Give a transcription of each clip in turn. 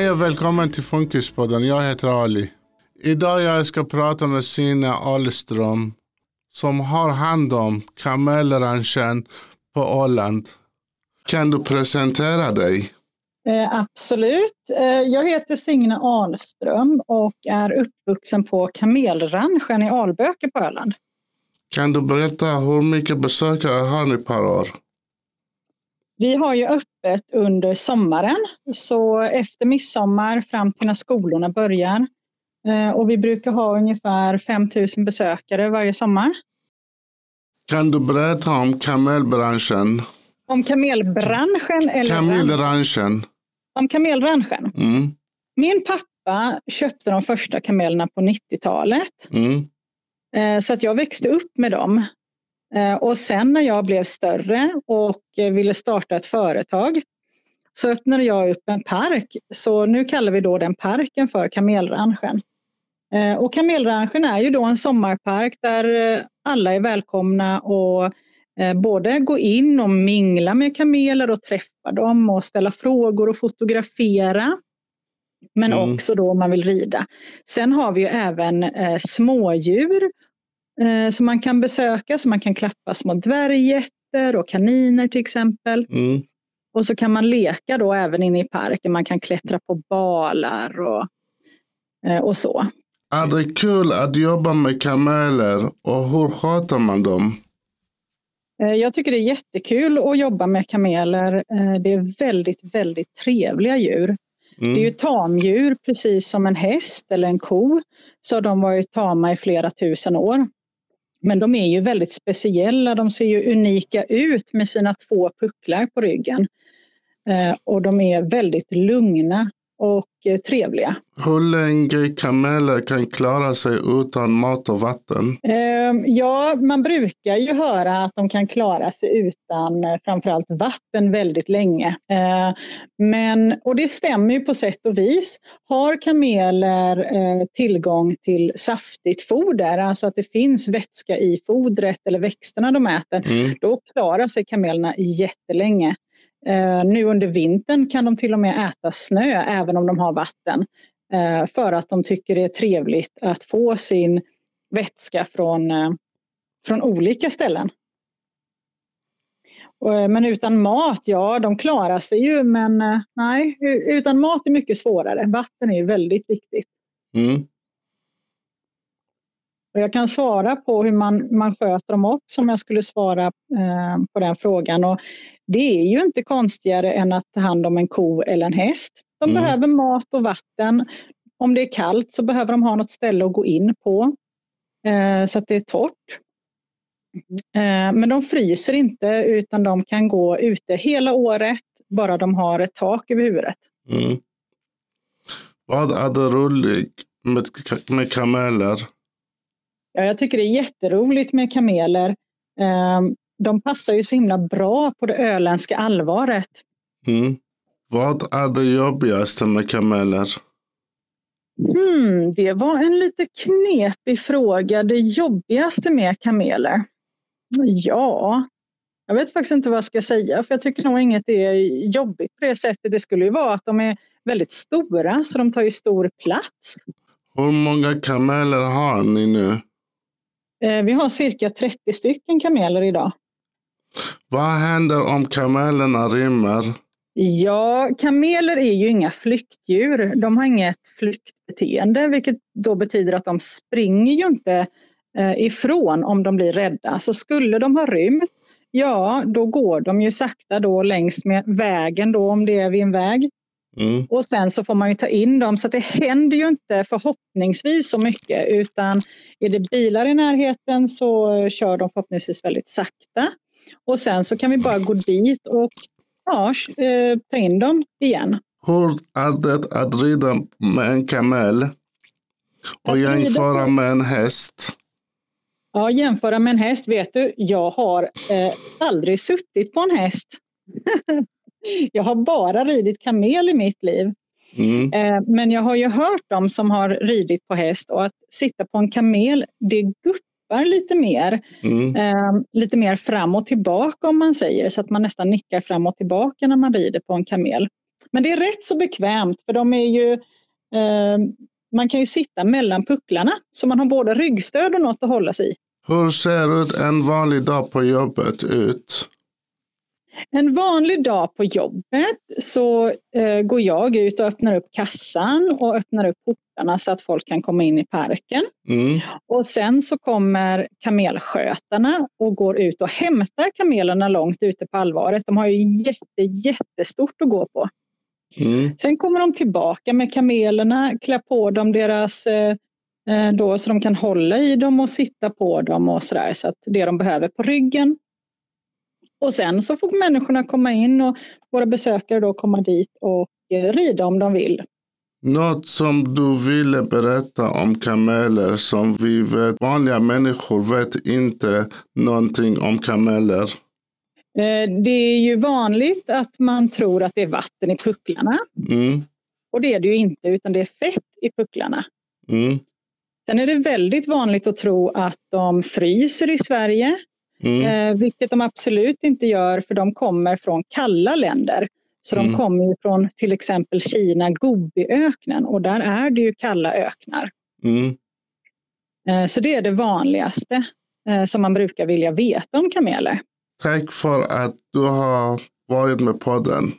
Hej och välkommen till Funkispodden. Jag heter Ali. Idag jag ska prata med Sina Ahlström som har hand om kamelranchen på Åland. Kan du presentera dig? Eh, absolut. Eh, jag heter Signe Ahlström och är uppvuxen på kamelranchen i Alböke på Öland. Kan du berätta hur mycket besökare har ni per år? Vi har ju öppet under sommaren, så efter midsommar fram till när skolorna börjar. Eh, och vi brukar ha ungefär 5000 besökare varje sommar. Kan du berätta om kamelbranschen? Om kamelbranschen? Eller kamelbranschen. Om kamelbranschen? Mm. Min pappa köpte de första kamelerna på 90-talet. Mm. Eh, så att jag växte upp med dem. Eh, och sen när jag blev större och ville starta ett företag så öppnade jag upp en park. Så nu kallar vi då den parken för Kamelranchen. Eh, och Kamelranchen är ju då en sommarpark där alla är välkomna och både gå in och mingla med kameler och träffa dem och ställa frågor och fotografera. Men mm. också då om man vill rida. Sen har vi ju även eh, smådjur eh, som man kan besöka, så man kan klappa små dvärggetter och kaniner till exempel. Mm. Och så kan man leka då även inne i parken, man kan klättra på balar och, eh, och så. Är det kul att jobba med kameler och hur sköter man dem? Eh, jag tycker det är jättekul att jobba med kameler. Eh, det är väldigt, väldigt trevliga djur. Mm. Det är ju tamdjur precis som en häst eller en ko. Så har de varit tama i flera tusen år. Men de är ju väldigt speciella. De ser ju unika ut med sina två pucklar på ryggen. Eh, och de är väldigt lugna och eh, trevliga. Hur länge kameler kan klara sig utan mat och vatten? Ehm, ja, man brukar ju höra att de kan klara sig utan eh, framförallt vatten väldigt länge. Men, och det stämmer ju på sätt och vis. Har kameler tillgång till saftigt foder, alltså att det finns vätska i fodret eller växterna de äter, mm. då klarar sig kamelerna jättelänge. Eh, nu under vintern kan de till och med äta snö även om de har vatten. Eh, för att de tycker det är trevligt att få sin vätska från, eh, från olika ställen. Men utan mat, ja de klarar sig ju men nej, utan mat är mycket svårare. Vatten är ju väldigt viktigt. Mm. Och jag kan svara på hur man, man sköter dem också om jag skulle svara eh, på den frågan. Och det är ju inte konstigare än att ta hand om en ko eller en häst. De mm. behöver mat och vatten. Om det är kallt så behöver de ha något ställe att gå in på eh, så att det är torrt. Eh, men de fryser inte utan de kan gå ute hela året bara de har ett tak över huvudet. Mm. Vad är det roligt med, med kameler? Ja, jag tycker det är jätteroligt med kameler. Ehm, de passar ju så himla bra på det öländska allvaret. Mm. Vad är det jobbigaste med kameler? Hmm, det var en lite knepig fråga. Det jobbigaste med kameler? Ja, jag vet faktiskt inte vad jag ska säga för jag tycker nog inget är jobbigt på det sättet. Det skulle ju vara att de är väldigt stora så de tar ju stor plats. Hur många kameler har ni nu? Eh, vi har cirka 30 stycken kameler idag. Vad händer om kamelerna rymmer? Ja, kameler är ju inga flyktdjur. De har inget flyktbeteende, vilket då betyder att de springer ju inte eh, ifrån om de blir rädda. Så skulle de ha rymt, ja då går de ju sakta då längs med vägen då om det är vid en väg. Mm. Och sen så får man ju ta in dem så det händer ju inte förhoppningsvis så mycket utan är det bilar i närheten så kör de förhoppningsvis väldigt sakta. Och sen så kan vi bara gå dit och ja, eh, ta in dem igen. Hur är det att rida med en kamel och att jämföra med en häst? Ja, jämföra med en häst. Vet du, jag har eh, aldrig suttit på en häst. Jag har bara ridit kamel i mitt liv. Mm. Eh, men jag har ju hört dem som har ridit på häst och att sitta på en kamel, det guppar lite mer. Mm. Eh, lite mer fram och tillbaka om man säger, så att man nästan nickar fram och tillbaka när man rider på en kamel. Men det är rätt så bekvämt för de är ju eh, man kan ju sitta mellan pucklarna så man har både ryggstöd och något att hålla sig i. Hur ser ut en vanlig dag på jobbet ut? En vanlig dag på jobbet så eh, går jag ut och öppnar upp kassan och öppnar upp portarna så att folk kan komma in i parken. Mm. Och sen så kommer kamelskötarna och går ut och hämtar kamelerna långt ute på allvaret. De har ju jätte, jättestort att gå på. Mm. Sen kommer de tillbaka med kamelerna, klär på dem deras eh, eh, då, så de kan hålla i dem och sitta på dem och sådär så att det de behöver på ryggen. Och sen så får människorna komma in och våra besökare då komma dit och eh, rida om de vill. Något som du ville berätta om kameler som vi vet, vanliga människor vet inte någonting om kameler. Eh, det är ju vanligt att man tror att det är vatten i pucklarna. Mm. Och det är det ju inte, utan det är fett i pucklarna. Mm. Sen är det väldigt vanligt att tro att de fryser i Sverige, Mm. eh, vilket de absolut inte gör för de kommer från kalla länder. Så de Mm. kommer från till exempel Kina, Gobiöknen och där är det ju kalla öknar. Mm. Eh, så det är det vanligaste eh, som man brukar vilja veta om kameler. Tack för att du har varit med podden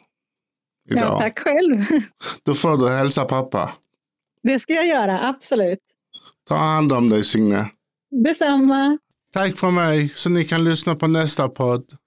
idag. Ja, tack själv. Då får du hälsa pappa. Det ska jag göra, absolut. Ta hand om dig Signe. Detsamma. Tack för mig så ni kan lyssna på nästa podd.